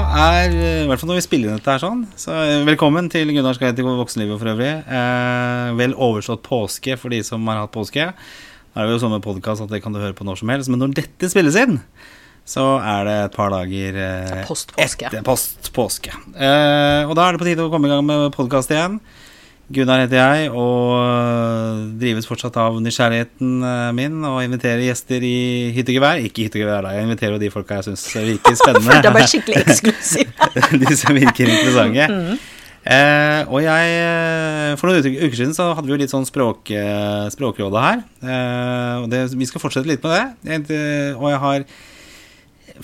er, i hvert fall når vi spiller inn dette her sånn, så eh, velkommen til Gunnars guide til voksenlivet for øvrig. Eh, vel overstått påske for de som har hatt påske. Da er det jo sånn med podkast at det kan du høre på når som helst. Men når dette spilles inn, så er det et par dager eh, Postpåske. etter postpåske. Eh, og da er det på tide å komme i gang med podkast igjen. Gunnar heter jeg, og øh, drives fortsatt av nysgjerrigheten øh, min og inviterer gjester i hyttegevær. Ikke hyttegevær, da. Jeg inviterer jo de folka jeg syns virker spennende. Det var skikkelig eksklusiv. de som virker interessante. Eh, og jeg eh, For noen uker siden så hadde vi jo litt sånn språk, eh, Språkrådet her. Eh, og det, vi skal fortsette litt med det. Jeg, det- og jeg har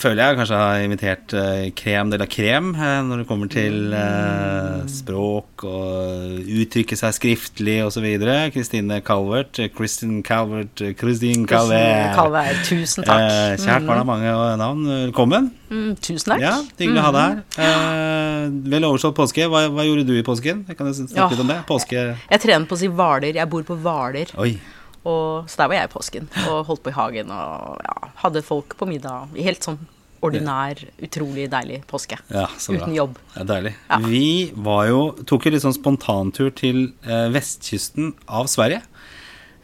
føler jeg kanskje har invitert eh, krem de la krem eh, når det kommer til eh, språk og uttrykke seg skriftlig osv. Kristine Calvert. Kristin Calvert. Kristin Calvert. Tusen takk. Eh, kjært barn har mange navn. Velkommen. Mm, tusen takk. Ja, Hyggelig å ha deg her. Eh, vel overstått påske. Hva, hva gjorde du i påsken? Jeg kan snakke litt om det. Påske Jeg trener på å si Hvaler. Jeg bor på Hvaler. Og, så der var jeg i påsken. Og holdt på i hagen og ja, hadde folk på middag. Helt sånn ordinær, utrolig deilig påske. Ja, så bra. Uten jobb. Det er deilig. Ja. Vi var jo, tok jo litt sånn spontantur til eh, vestkysten av Sverige.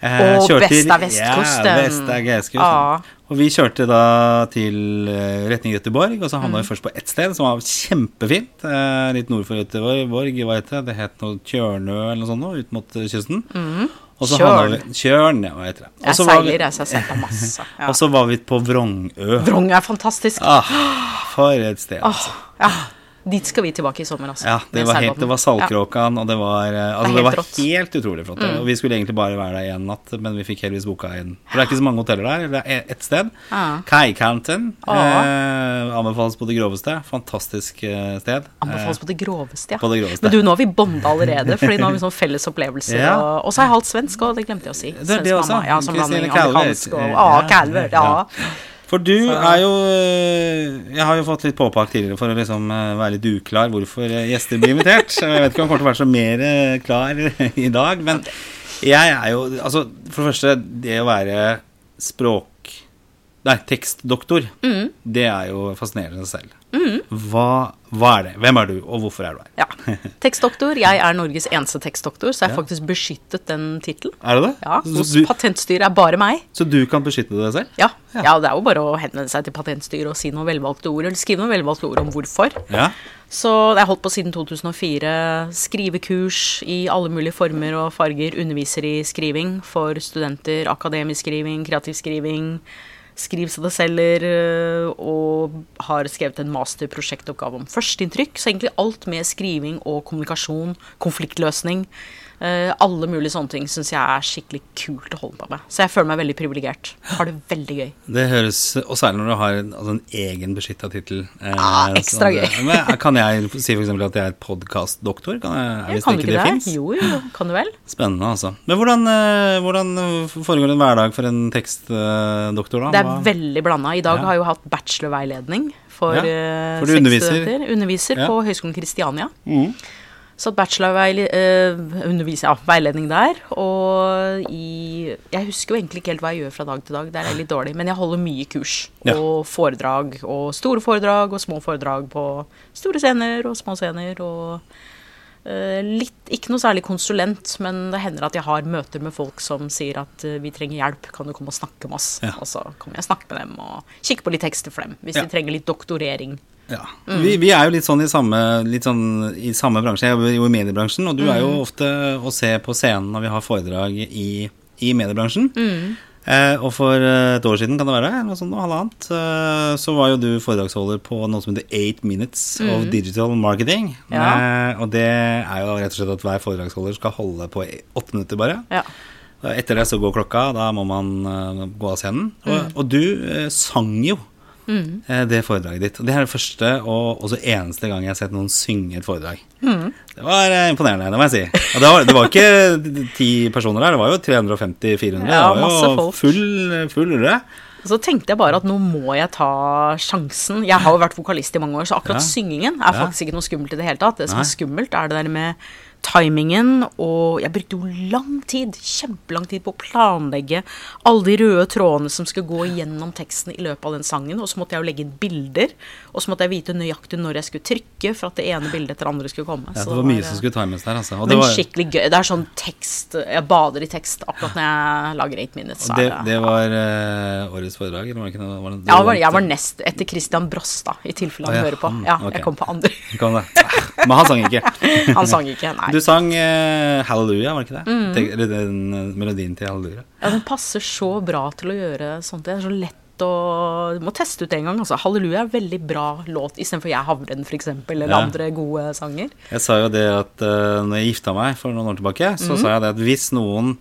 Eh, og best er vestkusten. Ja, best er vestkusten. Ja. Og vi kjørte da til eh, retning Göteborg, og så havna Mm. vi først på ett sted som var kjempefint. Eh, litt nord for Göteborg. Hva heter det? Det het noe Tjørnø eller noe sånt ut mot kysten. kysten. Og så vi Tjørn, ja, hva heter det. Jeg seiler, jeg, så jeg har sett masse. Ja. Og så var vi på Vrongø. Vrong er fantastisk. Ah, for et sted, altså. Ja, dit skal vi tilbake i sommer, altså. Ja, det var, helt, det var Saltkråkan, og det var, eh, altså, Det er det var helt. Mm. helt utrolig flott. Og vi skulle egentlig bare være der én natt, men vi fikk heldigvis boka inn. For det er ikke så mange hoteller der. Det er ett sted. Ah. Kaikanten. Ja. Eh, anbefales på det groveste. Fantastisk eh, sted. Anbefales på det groveste, ja. På det groveste. Men du, nå har vi bonda allerede, Fordi nå har vi sånn felles opplevelser. Ja. Og, og så er jeg halvt svensk, og det glemte jeg å si. Det er det også. mamma, Ja, som Kristine blanding amerikansk og Ja. ah, Calvert, ja. For du er jo eh, Jeg har jo fått litt påpakk tidligere for å liksom eh, være litt uklar hvorfor eh, gjester blir invitert. Jeg vet ikke om jeg kommer til å være så mer klar i dag, men jeg er jo Altså, for det første, det å være språk... Nei, tekstdoktor, Mm. det er jo fascinerende i seg. Hva, hva er det? Hvem er du, og hvorfor er du her? ja. Tekstdoktor. Jeg er Norges eneste tekstdoktor, så jeg har Ja. faktisk beskyttet den tittelen. Er det det? Ja, hos du, Patentstyret er bare meg. så du kan beskytte deg selv? Ja. Ja. ja, det er jo bare å henvende seg til Patentstyret og si noen velvalgte ord, eller skrive noen velvalgte ord om hvorfor. Ja. Så det har holdt på siden 2004. Skrivekurs i alle mulige former og farger. Underviser i skriving for studenter. Akademisk skriving, kreativ skriving. Skriv så det selger. øh, Og har skrevet en masterprosjektoppgave om førsteinntrykk. Så egentlig alt med skriving og kommunikasjon, konfliktløsning. Øh, alle mulige sånne ting syns jeg er skikkelig kult å holde på med. Så jeg føler meg veldig privilegert. Har det veldig gøy. Det høres, Og særlig når du har en, altså en egen beskytta tittel. Eh, Ah, ekstra sånn, gøy. men kan jeg si eksempel at jeg er podkastdoktor? Kan jeg, jeg hvis kan ikke du det, ikke det? fins? Jo, jo, kan du vel? Spennende, altså. Men hvordan, eh, hvordan foregår en hverdag for en tekstdoktor, da? Det er Hva- veldig blanda. I dag Ja. har jeg jo hatt bachelorveiledning for, Ja, eh, for du underviser. studenter. Underviser Ja. på Høgskolen Kristiania. Mhm. Så bachelorveiledning underviser, ja, veiledning der. Og i Jeg husker jo egentlig ikke helt hva jeg gjør fra dag til dag. Der er jeg litt dårlig. Men jeg holder mye kurs Ja. og foredrag. Og store foredrag og små foredrag på store scener og små scener. Og uh, litt Ikke noe særlig konsulent, men det hender at jeg har møter med folk som sier at uh, vi trenger hjelp, kan du komme og snakke med oss? Ja. Og så kommer jeg og snakker med dem og kikker på litt tekster for dem, hvis de trenger litt doktorering. Ja. Mm. Vi, vi er jo litt sånn i samme, litt sånn i samme bransje. Jeg jobber jo i mediebransjen, og du er Mm. jo ofte å se på scenen når vi har foredrag i, i mediebransjen. Mm. Eh, og for eh, et år siden, kan det være, noe sånt, noe halvannet, eh, så var jo du foredragsholder på noe som heter Eight Minutes of Digital Marketing. Mm. Ja. Eh, og det er jo rett og slett at hver foredragsholder skal holde på åtte minutter bare. Ja. Etter det så går klokka, da må man eh, gå av scenen. Og, Mm. og du eh, sang jo eh, det foredraget ditt. Og det er det første og også eneste gang jeg har sett noen synge et foredrag. Mm. Det var eh, imponerende, det må jeg si. Og det var, det var ikke ti personer der, det var jo 350-400. Ja, det var jo folk. full, full rulle. Og så tenkte jeg bare at nå må jeg ta sjansen. Jeg har jo vært vokalist i mange år, så akkurat Ja. syngingen er faktisk ikke noe skummelt i det hele tatt. Det som er skummelt, er det der med timingen, og jeg brukte jo lang tid, kjempelang tid på å planlegge alle de røde trådene som skulle gå gjennom teksten i løpet av den sangen, og så måtte jeg jo legge inn bilder, og så måtte jeg vite nøyaktig når jeg skulle trykke for at det ene bildet etter det andre skulle komme. Ja, Så det var mye som skulle times der, altså. Men var, skikkelig gøy. Det er sånn tekst Jeg bader i tekst akkurat når jeg lager 8 minutes. det, det var uh, årets foredrag, eller var det ikke noe? Var det, ja, var, jeg var nest etter Christian Brostad, i tilfelle han ah, ja, hører på. Ja, okay. jeg kom på andre. Kom. Men han sang ikke. Han sang ikke, nei. Du sang eh, Hallelujah, var det ikke det? Mm. Eller den eh, melodien til Hallelujah. Ja, den passer så bra til å gjøre sånt. Det er så lett å Du må teste ut en gang. Altså. Halleluja er en veldig bra låt istedenfor Jeg havren, f.eks., eller Ja. andre gode sanger. Jeg sa jo det at uh, når jeg gifta meg for noen år tilbake, så mm. sa jeg det at hvis noen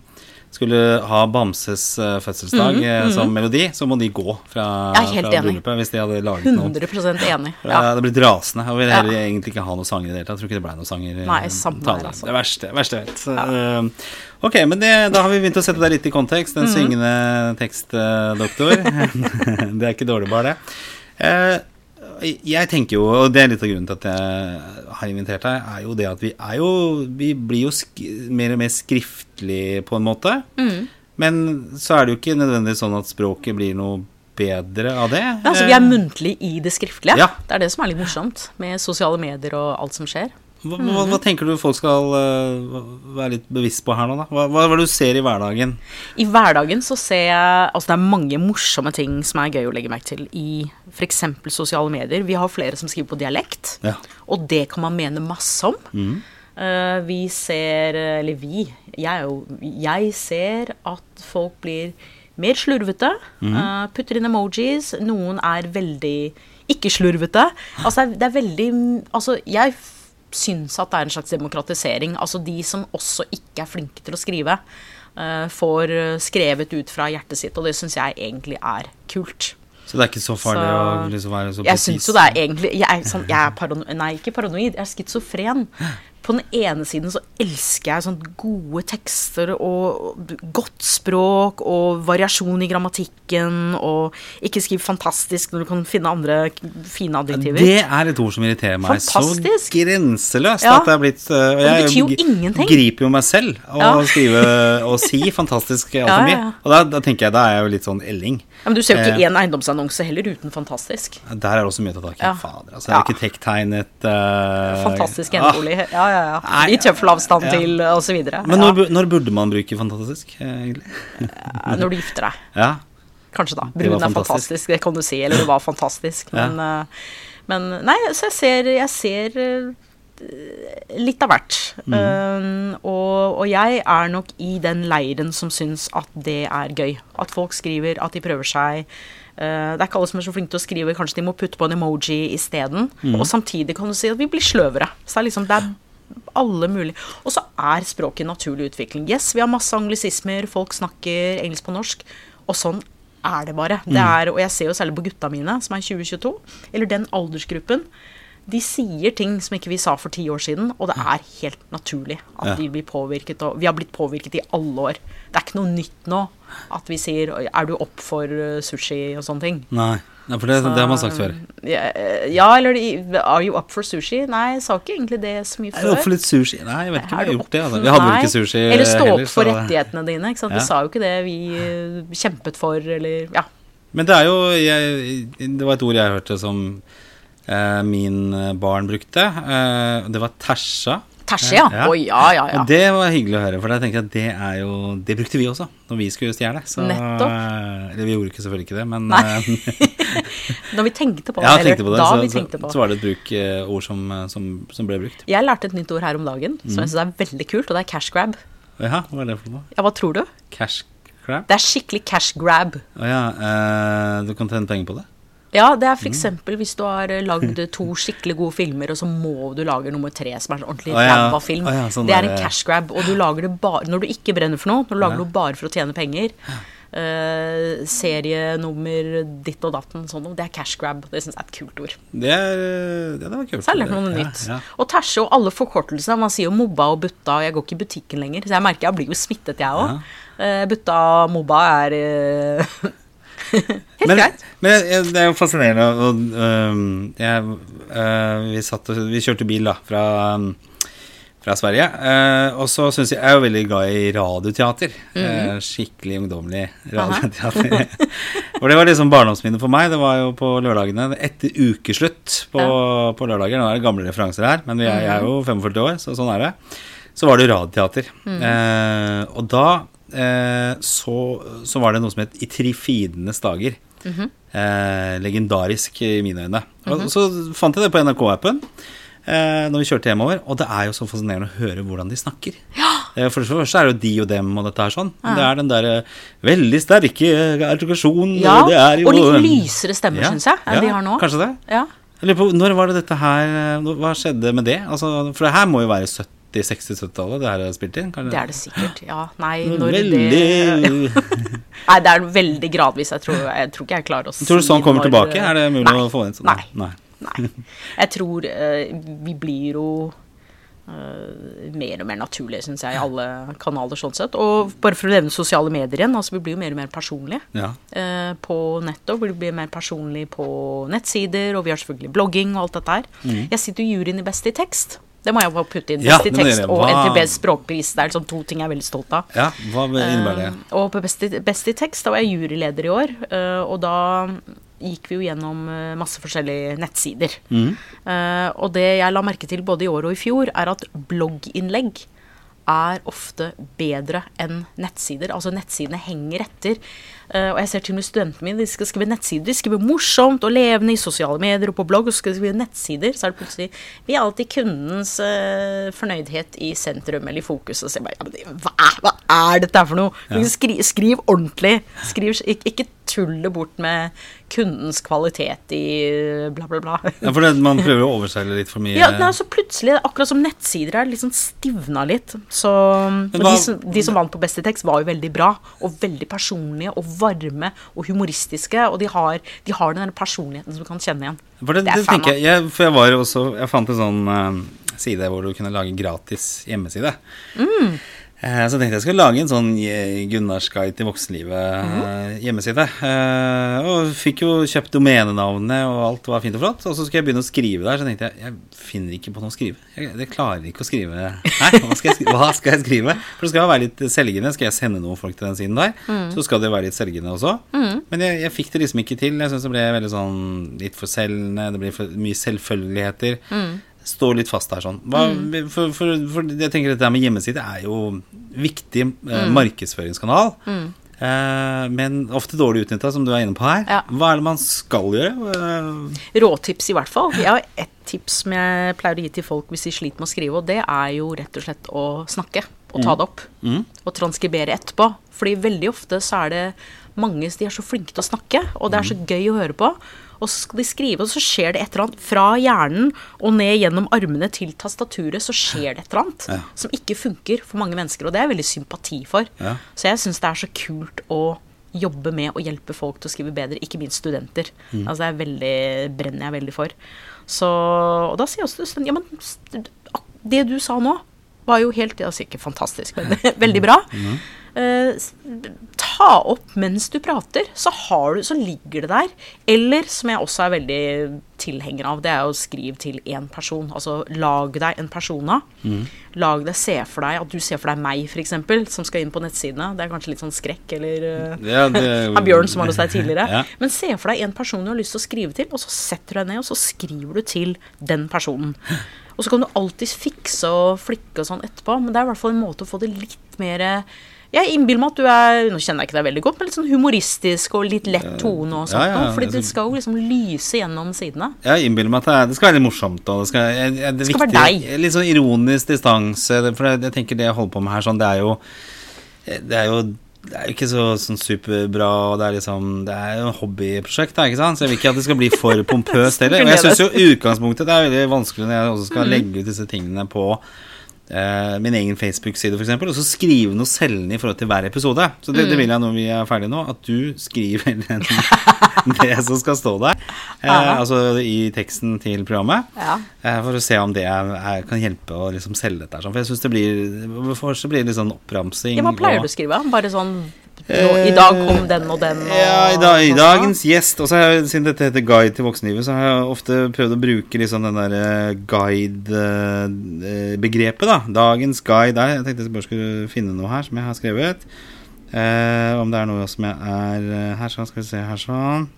skulle ha Bamses eh, fødselsdag mm. som melodi, så må de gå fra, Mhm, fra bryllupet. Hvis de hadde laget noe. 100% enig. Ja. Det hadde blitt rasende. Jeg ville Ja. egentlig ikke ha noen sanger i det hele tatt. Jeg tror ikke det ble noen sanger. eh, Nei, samme her, taler. altså. Det verste, verste jeg vet. Ja. ok, men det, da har vi begynt å sette deg litt i kontekst. Mhm. Den syngende tekstdoktor. det er ikke dårlig, bare det. Eh, jeg tenker jo, og det er litt av grunnen til at jeg har invitert deg, er jo det at vi er jo Vi blir jo mer og mer skriftlig på en måte. Mm. Men så er det jo ikke nødvendigvis sånn at språket blir noe bedre av det. Ja, altså, vi er muntlig i det skriftlige. Ja. Det er det som er litt morsomt med sosiale medier og alt som skjer. Hva, hva, hva tenker du folk skal uh, være litt bevisst på her nå, da? Hva, er det du ser i hverdagen? I hverdagen så ser jeg Altså det er mange morsomme ting som er gøy å legge merke til i f.eks. sosiale medier. Vi har flere som skriver på dialekt, Ja. og det kan man mene masse om. Eh, vi ser Eller vi. Jeg, jo, jeg ser at folk blir mer slurvete. eh, putter inn emojis. Noen er veldig ikke slurvete. Altså det er, det er veldig Altså jeg syns at det er en slags demokratisering. Altså de som også ikke er flinke til å skrive, eh, får eh, skrevet ut fra hjertet sitt, og det syns jeg egentlig er kult. Så det er ikke så farlig Så- å liksom være så Jeg presis? syns jo det er egentlig Jeg er, sånn, jeg er paranoid Nei, ikke paranoid, jeg er schizofren. På den ene siden så elsker jeg sånn gode tekster og godt språk og variasjon i grammatikken og ikke skriv fantastisk når du kan finne andre fine adjektiver. Det er et ord som irriterer meg Fantastisk. så grenseløst. Ja. At det er blitt uh, og det Jeg betyr jo ingenting. griper jo meg selv å Ja. skrive og si fantastisk altfor mye. ja. Og da, da tenker jeg da er jeg jo litt sånn elling. Ja, men du ser jo ikke Eh. eiendomsannonse heller uten fantastisk. Der er det også mye å ta tak i. Fader, altså. Arkitekttegnet uh, Fantastisk enebolig. Ja, ja, ja. Nei, I tøffelavstand ja. til videre. Men når, når burde man bruke fantastisk, eh, egentlig? Når du gifter deg. Ja. Kanskje da. Var er fantastisk. det kan du si. Eller det var fantastisk. Ja. Men, eh, men nei, så jeg ser, jeg ser eh, litt av hvert. Mm. Um, og, og jeg er nok i den leiren som syns at det er gøy. At folk skriver, at de prøver seg. Uh, det er ikke alle som er så flinke til å skrive. Kanskje de må putte på en emoji isteden. Mm. Og samtidig kan du si at vi blir sløvere. Så det er liksom, det er alle mulige. Og så er språket naturlig utvikling. Yes, vi har masse anglisismer, folk snakker engelsk på norsk, og sånn er det bare. Det er, og jeg ser jo særlig på gutta mine, som er 2022, eller den aldersgruppen. De sier ting som ikke vi sa for ti år siden, og det er helt naturlig at de blir påvirket. Og vi har blitt påvirket i alle år. Det er ikke noe nytt nå at vi sier 'er du opp for eh, sushi' og sånne ting. Nei. Nei, for det, det har man sagt før. Ja, eh, ja, eller de- 'are you up for sushi'? Nei, jeg sa ikke egentlig det så mye Er du før. opp for litt sushi? Nei, jeg vet ikke om jeg har gjort det. Altså. Vi hadde vel ikke sushi heller. Eller stå opp for rettighetene dine. Ikke sant? Ja. Vi sa jo ikke det vi eh, kjempet for, eller Ja. Men det er jo jeg, Det var et ord jeg hørte som eh, min eh, barn brukte. Eh, det var tersa. Tæsje, ja. Ja. Oh, ja, ja, ja. Det var hyggelig å høre, for jeg tenker at det er jo Det brukte vi også når vi skulle stjele. Så, Nettopp. eh, Eller vi gjorde ikke selvfølgelig ikke det, men eh, Når vi tenkte på det. ja, eller tenkte på det. da Så, vi tenkte på. så var det et bruk, eh, ord som, eh, som, som ble brukt. Jeg lærte et nytt ord her om dagen som jeg synes er veldig kult, og det er cash grab. Ja, hva er det for noe? Ja, hva tror du? Cash grab? Det er skikkelig cash grab. Å ja, eh, du kan tjene penger på det? Ja, det er f.eks. Mm. hvis du har eh, lagd to skikkelig gode filmer, og så må du lage nummer tre som er en ordentlig Å ja. film. Ja, sånn det er en cash grab, og du lager det bare når du ikke brenner for noe. Når du lager Ja. noe bare for å tjene penger. Uh, serienummer ditt og datten, sånn noe. Det er cash grab. Det syns jeg er et kult ord. Det, er, eh, det, er kult. Så jeg har noe nytt. ja. Og tæsje og alle forkortelser. Man sier jo mobba og butta, og jeg går ikke i butikken lenger. Så jeg merker jeg blir jo smittet, jeg òg. butta og mobba er eh, helt men, greit. Men det er jo fascinerende. Og, uh, jeg, uh, vi, satt, vi kjørte bil da fra, fra Sverige. Eh, og så syns jeg jeg er jo veldig glad i radioteater. Mhm. eh, skikkelig ungdommelig radioteater. og det var liksom barndomsminnet for meg. Det var jo på lørdagene etter ukeslutt på, på lørdager. Nå er det gamle referanser her, men er, jeg er jo 45 år, så sånn er det. Så var det jo radioteater. Eh, og da eh, så, så var det noe som het I trifidenes dager. eh, legendarisk i mine øyne. Og så fant jeg det på NRK-appen eh, når vi kjørte hjemover, og det er jo så fascinerende å høre hvordan de snakker. Ja. For det første er det jo de og dem og dette her sånn. Men det er den derre veldig sterke artikulasjonen. Ja, er og litt lysere stemmer, Ja, syns jeg, enn ja, de har nå. Kanskje det. Ja. På, når var det dette her eh, Hva skjedde med det? Altså, for det her må jo være 70-, 60-, 70-tallet det her er spilt inn? Kanskje? Det er det sikkert. Ja, nei, når Veldig det Nei, det er veldig gradvis. Jeg tror, jeg tror ikke jeg klarer å si Tror du sånn kommer når- tilbake? Er det mulig Nei. å få inn sånn? Nei. Nei. Nei. Jeg tror eh, vi blir jo Uh, mer og mer naturlige, syns jeg, i alle kanaler sånn sett. Og bare for å nevne sosiale medier igjen, altså vi blir jo mer og mer personlige Ja. uh, på nettet. Vi blir mer personlige på nettsider, og vi har selvfølgelig blogging og alt dette her. Jeg sitter jo juryen i Best i tekst. Det må jeg bare putte inn. Mm. Ja, Best i tekst og NTBs språkpris. Det er liksom to ting jeg er veldig stolt av. ja, hva innebærer det? Uh, og på Best i, Best i tekst, da var jeg juryleder i år, og da gikk vi jo gjennom eh, masse forskjellige nettsider. Mm. Eh, og det jeg la merke til både i år og i fjor, er at blogginnlegg er ofte bedre enn nettsider. Altså nettsidene henger etter. Eh, og jeg ser til og med studentene mine, de skal skrive nettsider. De skriver morsomt og levende i sosiale medier og på blogg, og skal skrive nettsider. Så er det plutselig Vi er alltid kundens eh, fornøydhet i sentrum eller i fokus. Og så jeg bare ja, hva, er, hva er dette for noe? Skriv, skriv ordentlig. Skriv, ikke, ikke tull bort med kundens kvalitet i bla, bla, bla. Ja, for det, man prøver å overseile litt for mye. Ja, nei, så plutselig, akkurat som nettsider er liksom stivna litt. Så hva- de, som, de som vant på Best i tekst, var jo veldig bra. Og veldig personlige og varme og humoristiske. Og de har, de har den personligheten som du kan kjenne igjen. For det, Det er det tenker jeg, jeg For jeg var også Jeg fant en sånn uh, side hvor du kunne lage gratis hjemmeside. Mm. Eh, så tenkte jeg skulle lage en sånn eh, Gunnars guide til voksenlivet Mhm. eh, hjemmeside. Eh, og fikk jo kjøpt domenenavnet, og alt var fint og flott. Og så skulle jeg begynne å skrive der, så tenkte jeg jeg finner ikke på noe å skrive. Jeg, jeg klarer ikke å skrive Nei, hva skal, jeg skrive? hva skal jeg skrive? For det skal jo være litt selgende. Skal jeg sende noen folk til den siden der, Mm. så skal det være litt selgende også. Men jeg, jeg fikk det liksom ikke til. Jeg syns det ble veldig sånn litt for selgende. Det blir for mye selvfølgeligheter. Mm. Stå litt fast her sånn. Hva, for, for, for jeg tenker dette med hjemmeside er jo viktig eh, Mm. markedsføringskanal. Eh, men ofte dårlig utnytta, som du er inne på her. Ja. Hva er det man skal gjøre? Eh, Råtips i hvert fall. Jeg har ett tips som jeg pleier å gi til folk hvis de sliter med å skrive, og det er jo rett og slett å snakke og ta det opp. Og transkribere etterpå. Fordi veldig ofte så er det mange de er så flinke til å snakke, og det er så gøy å høre på. Og så skal de skrive, og så skjer det et eller annet fra hjernen og ned gjennom armene til tastaturet, så skjer det et eller annet Ja. som ikke funker for mange mennesker, og det er jeg veldig sympati for. Ja. Så jeg syns det er så kult å jobbe med å hjelpe folk til å skrive bedre, ikke minst studenter. Mm. Altså det er veldig, brenner jeg veldig for. Så, og da sier jeg også til studenter Ja, men det du sa nå, var jo helt Altså ikke fantastisk, men veldig bra. Mm. S- ta opp mens du prater, så, har du, så ligger det der. Eller, som jeg også er veldig tilhenger av, det er å skrive til én person. Altså lag deg en persona. Mm. Lag deg, se for deg at du ser for deg meg, f.eks., som skal inn på nettsidene. Det er kanskje litt sånn skrekk, eller eh, ja, det, av Bjørn som var hos deg tidligere. Ja. Men se for deg en person du har lyst til å skrive til, og så setter du deg ned og så skriver du til den personen. Og så kan du alltid fikse og flikke og sånn etterpå, men det er i hvert fall en måte å få det litt mer Jeg innbiller meg at du er Nå kjenner jeg ikke deg veldig godt, men litt sånn humoristisk og litt lett tone og sånt. ja, ja, fordi det skal jo liksom lyse gjennom sidene. Jeg innbiller meg at det, er, det skal være litt morsomt. Og det skal, jeg, jeg, det skal være deg. Litt sånn ironisk distanse. For jeg, jeg tenker det jeg holder på med her, sånn, det er jo Det er jo det er jo ikke så sånn superbra, og det er liksom Det er jo et hobbyprosjekt, da, ikke sant? så jeg vil ikke at det skal bli for pompøst heller. Og jeg syns jo utgangspunktet det er veldig vanskelig når jeg også skal legge ut disse tingene på eh, min egen Facebook-side, f.eks., og så skrive noe selgende i forhold til hver episode. Så det, det vil jeg når vi er ferdige nå, at du skriver det som skal stå der. Eh, altså i teksten til programmet. Ja. Eh, For å se om det er, er, kan hjelpe å liksom selge dette. sånn. For jeg syns det blir For det blir litt sånn oppramsing. Ja, hva pleier og- du å skrive? Bare sånn Nå, I dag kom den og den. Og, Ja, i, dag, i dagens gjest Og så har jeg, siden dette heter Guide til voksenlivet, så har jeg ofte prøvd å bruke liksom den der guide-begrepet, da. Dagens guide er Jeg tenkte jeg bare skulle finne noe her som jeg har skrevet. Eh, om det er noe som jeg er eh, Her sånn, skal vi se her sånn.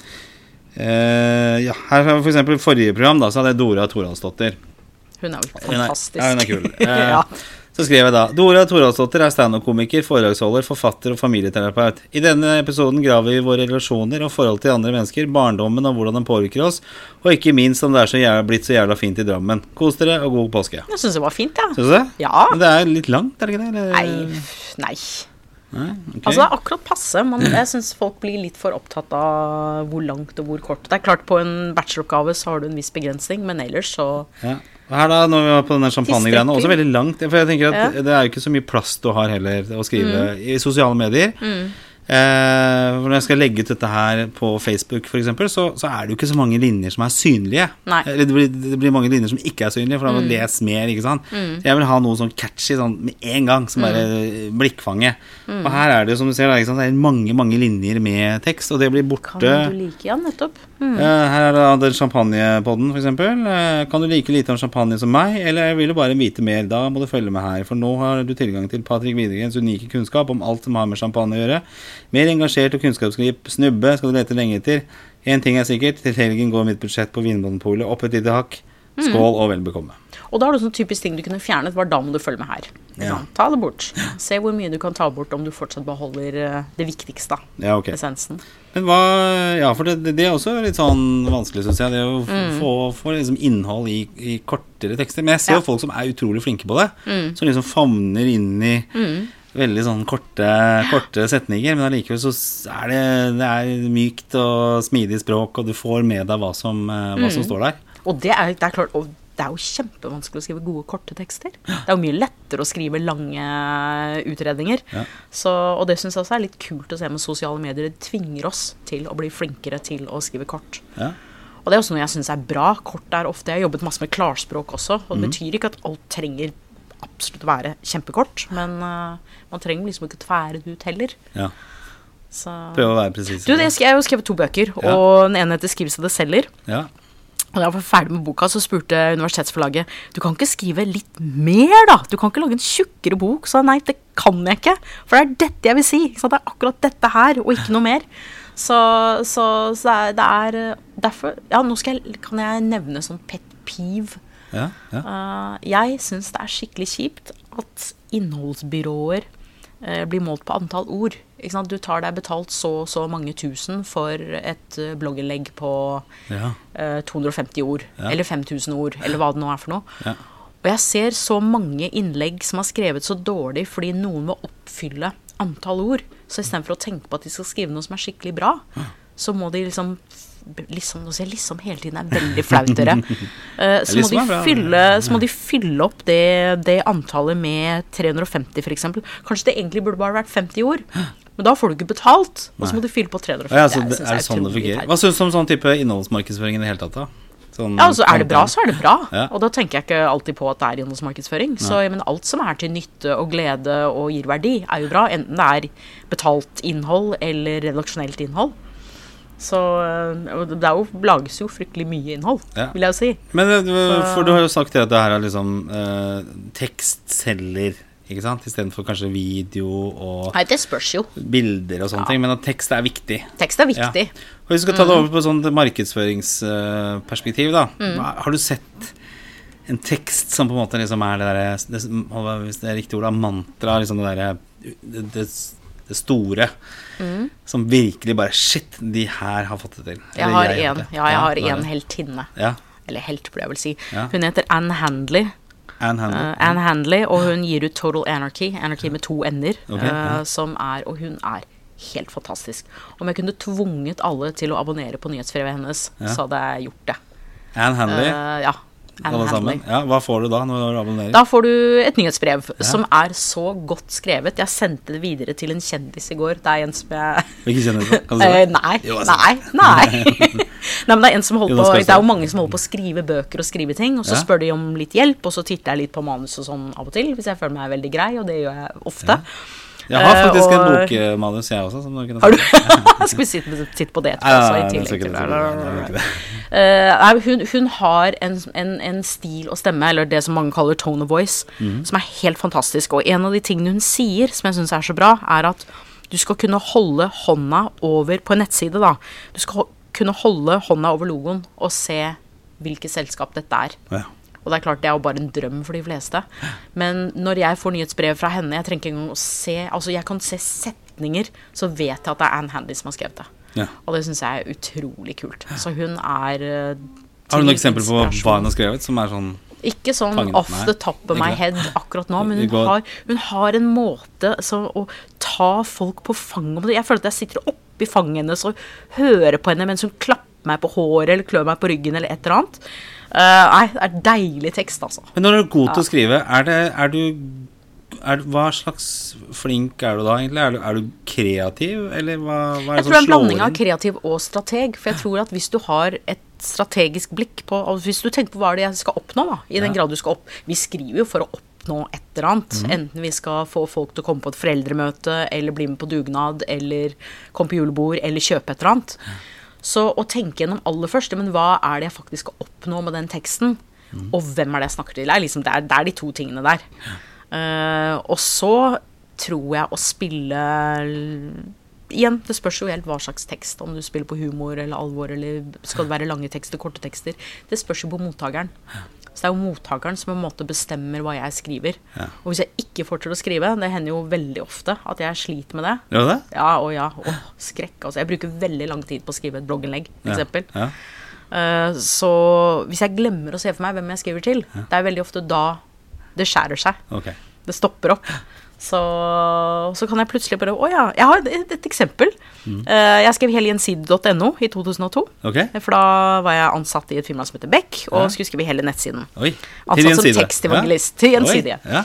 Eh, ja, her for eksempel forrige program, da, så hadde jeg Dora Toralsdottir. Hun er jo Hun er- fantastisk. Ja, hun er kul. Eh, ja. Så skrev jeg da Dora Toralsdottir er standup-komiker, foredragsholder, forfatter og familieterapeut. I denne episoden graver vi våre relasjoner og forhold til andre mennesker, barndommen og hvordan den påvirker oss, og ikke minst om det er så jævla, blitt så jævla fint i Drammen. Kos dere, og god påske. Jeg syns det var fint, ja. Syns du det? Ja. Men det er litt langt, er det ikke det? Eller? Nei. Nei. Nei, ok. Altså, det er akkurat passe. Man, jeg syns folk blir litt for opptatt av hvor langt og hvor kort. Det er klart, på en bacheloroppgave så har du en viss begrensning, men ellers så ja. Her da, når vi var på denne champagnegreiene, også veldig langt. For jeg tenker at Ja. Mm. det er jo ikke så mye plass du har heller å skrive i sosiale medier. Eh, når jeg skal legge ut dette her på Facebook, f.eks., så, så er det jo ikke så mange linjer som er synlige. Mm. Eller det blir, det blir mange linjer som ikke er synlige, for da må du lese mer. ikke sant? Jeg vil ha noe sånn catchy sånn med en gang, som bare Mm. blikkfange. Og her er det jo, som du ser, det er mange mange linjer med tekst, og det blir borte. kan du like Ja, nettopp. Mm. Eh, her er det den champagnepodden, f.eks. Uh, kan du like lite om champagne som meg, eller vil du bare vite mer? Da må du følge med her, for nå har du tilgang til Patrick Widergrens unike kunnskap om alt som har med champagne å gjøre. Mer engasjert og kunnskapsgrip snubbe skal du lete lenge etter. Én ting er sikkert, til helgen går mitt budsjett på Vinmonopolet opp et lite hakk. Mm. Skål og vel bekomme. Og da har du sånn typisk ting du kunne fjernet, var da må du følge med her. Ja. Ta det bort. Se hvor mye du kan ta bort om du fortsatt beholder eh, det viktigste. Ja, okay. Essensen. Men hva Ja, for det, det er også litt sånn vanskelig, syns jeg. Det å mm. få, få liksom innhold i, i kortere tekster. Men jeg ser jo Ja. folk som er utrolig flinke på det. Som liksom favner inn i Mm. veldig sånn korte, korte setninger. Men allikevel så er det, det er mykt og smidig språk, og du får med deg hva som, eh, hva som Mm. står der. Og det er, det er klart det er jo kjempevanskelig å skrive gode, korte tekster. Det er jo mye lettere å skrive lange utredninger. Ja. Så, og det syns jeg også er litt kult å se med sosiale medier. Det tvinger oss til å bli flinkere til å skrive kort. Ja. Og det er også noe jeg syns er bra. Kort er ofte Jeg har jobbet masse med klarspråk også, og det betyr ikke at alt trenger absolutt å være kjempekort, men uh, man trenger liksom ikke tvære det ut heller. ja. Så Prøve å være presis. Du, jeg har jo skrevet to bøker, og den ene heter 'Skriv så det selger'. Ja. Og da jeg var ferdig med boka, så spurte universitetsforlaget Du kan ikke skrive litt mer, da? Du kan ikke lage en tjukkere bok? Så nei, det kan jeg ikke. For det er dette jeg vil si. så? Det er akkurat dette her, og ikke noe mer. Så, så, så det, er, eh, derfor Ja, nå jeg, kan jeg nevne sånn pet peeve. Ja. ja. Uh, jeg syns det er skikkelig kjipt at innholdsbyråer uh, blir målt på antall ord. Du tar deg betalt så og så mange tusen for et eh, blogginnlegg på ja. eh, 250 ord, Ja. eller 5000 ord, eller hva det nå er for noe. Ja. Og jeg ser så mange innlegg som er skrevet så dårlig fordi noen må oppfylle antall ord. Så istedenfor å tenke på at de skal skrive noe som er skikkelig bra, så må de liksom Liksom, nå sier jeg liksom hele tiden er veldig flaut, dere. Eh, så, må liksom de fylle, så må de fylle opp det, det antallet med 350, f.eks. Kanskje det egentlig burde bare vært 50 ord. Men da får du ikke betalt, og så må du fylle på 350. Ja, så det, er det sånn det fungerer? Hva syns du om sånn type innholdsmarkedsføring i det hele tatt? da? Sånn, Ja, altså Er det bra, så er det bra. Ja. Og da tenker jeg ikke alltid på at det er innholdsmarkedsføring. Så mener, alt som er til nytte og glede og gir verdi, er jo bra. Enten det er betalt innhold eller redaksjonelt innhold. Så øh, det er jo, lages jo fryktelig mye innhold, Ja. vil jeg jo si. Men eh, for du har jo sagt det at det her er liksom eh, tekstselger, ikke sant? Istedenfor kanskje video og Nei, det spørs jo. bilder og sånne ting. Men at tekst er viktig. Tekst er viktig. Og Hvis vi skal ta det over på et sånt markedsføringsperspektiv, da. Mm. Har du sett en tekst som på en måte liksom er det derre Hvis det er riktig ord, da. Mantra, liksom det derre det, det, det store. Mm. Som virkelig bare Shit, de her har fått det til. Jeg Eller har jeg det. ja, jeg har det. heltinne. Ja. Eller helt, burde jeg vel si. Ja. Hun heter Anne Handley. Anne Handley. Uh, Anne Handley, og hun gir ut Total Anarchy, Anarchy med to n-er, okay, uh, som er og hun er helt fantastisk. Om jeg kunne tvunget alle til å abonnere på nyhetsbrevet hennes, så hadde jeg gjort det. Anne Handley. Uh, ja, alle sammen. Ja, hva får du da når du abonnerer? Da får du et nyhetsbrev som er så godt skrevet. Jeg sendte det videre til en kjendis i går. Det er en som jeg Hvilken kjendis? Kan du si Eh, det? nei, Jo, nei, nei. nei, men det er en som holder på Det er jo mange som holder på å skrive bøker og skrive ting, og så Ja. spør de om litt hjelp, og så titter jeg litt på manus og sånn av og til, hvis jeg føler meg veldig grei, og det gjør jeg ofte. Jeg har Eh, faktisk en og- bokmanus, jeg også. Som du Har du? Skal vi sitte, sitte på det etterpå, Nei, nei, nei, til hun, hun har en, en, en stil og stemme, eller det som mange kaller tone of voice, mm. som er helt fantastisk. Og en av de tingene hun sier som jeg syns er så bra, er at du skal kunne holde hånda over på en nettside, da. Du skal ho- kunne holde hånda over logoen og se hvilket selskap dette er. Ja. Og det er klart, det er jo bare en drøm for de fleste. Men når jeg får nyhetsbrev fra henne, jeg trenger ikke engang å se Altså, jeg kan se setninger, så vet jeg at det er Anne Handy som har skrevet det. Ja. Og det syns jeg er utrolig kult. Så hun er eh, Har du noe noen eksempler på hva hun har skrevet, som er sånn Ikke sånn Fangen, off the top of my head akkurat nå, men hun har, hun har en måte så, å ta folk på fanget Jeg føler at jeg sitter oppi fanget hennes og hører på henne mens hun klapper meg på håret eller klør meg på ryggen eller et eller annet. Uh, nei, det er deilig tekst, altså. Men når du er god til å skrive, er, det, er du er, Hva slags flink er du da, egentlig? Er du, er du kreativ, eller hva, hva er Jeg tror det er en blanding av kreativ og strateg. For jeg tror at hvis du har et strategisk blikk på altså Hvis du tenker på hva det er det jeg skal oppnå, da, i den grad du skal opp Vi skriver jo for å oppnå et eller annet. Mm. Enten vi skal få folk til å komme på et foreldremøte, eller bli med på dugnad, eller komme på julebord, eller kjøpe et eller annet. Så å tenke gjennom aller først Men hva er det jeg faktisk skal oppnå med den teksten? Mm. Og hvem er det jeg snakker til? Det er, liksom, det er, det er de to tingene der. Uh, og så tror jeg å spille Igjen, det spørs jo helt hva slags tekst. Om du spiller på humor eller alvor, eller skal det være lange tekster, korte tekster. Det spørs jo på mottakeren. Så det er jo mottakeren som på en måte bestemmer hva jeg skriver. Ja. Og hvis jeg ikke får til å skrive, det hender jo veldig ofte at jeg sliter med det. Gjør det? Ja, og ja. Åh, skrekk. Altså, jeg bruker veldig lang tid på å skrive et blogginnlegg, Ja. f.eks. Ja. Eh, så hvis jeg glemmer å se for meg hvem jeg skriver til, det er veldig ofte da det skjærer seg. Okay. Det stopper opp. Så, så kan jeg plutselig bare Å ja, jeg har et, et eksempel. Eh, jeg skrev hele i 2002. Okay. For da var jeg ansatt i et firma som heter Beck, og Ja. skulle skrive hele nettsiden. Oi. Ansatt som tekstevangelist til Gjensidige. Ja.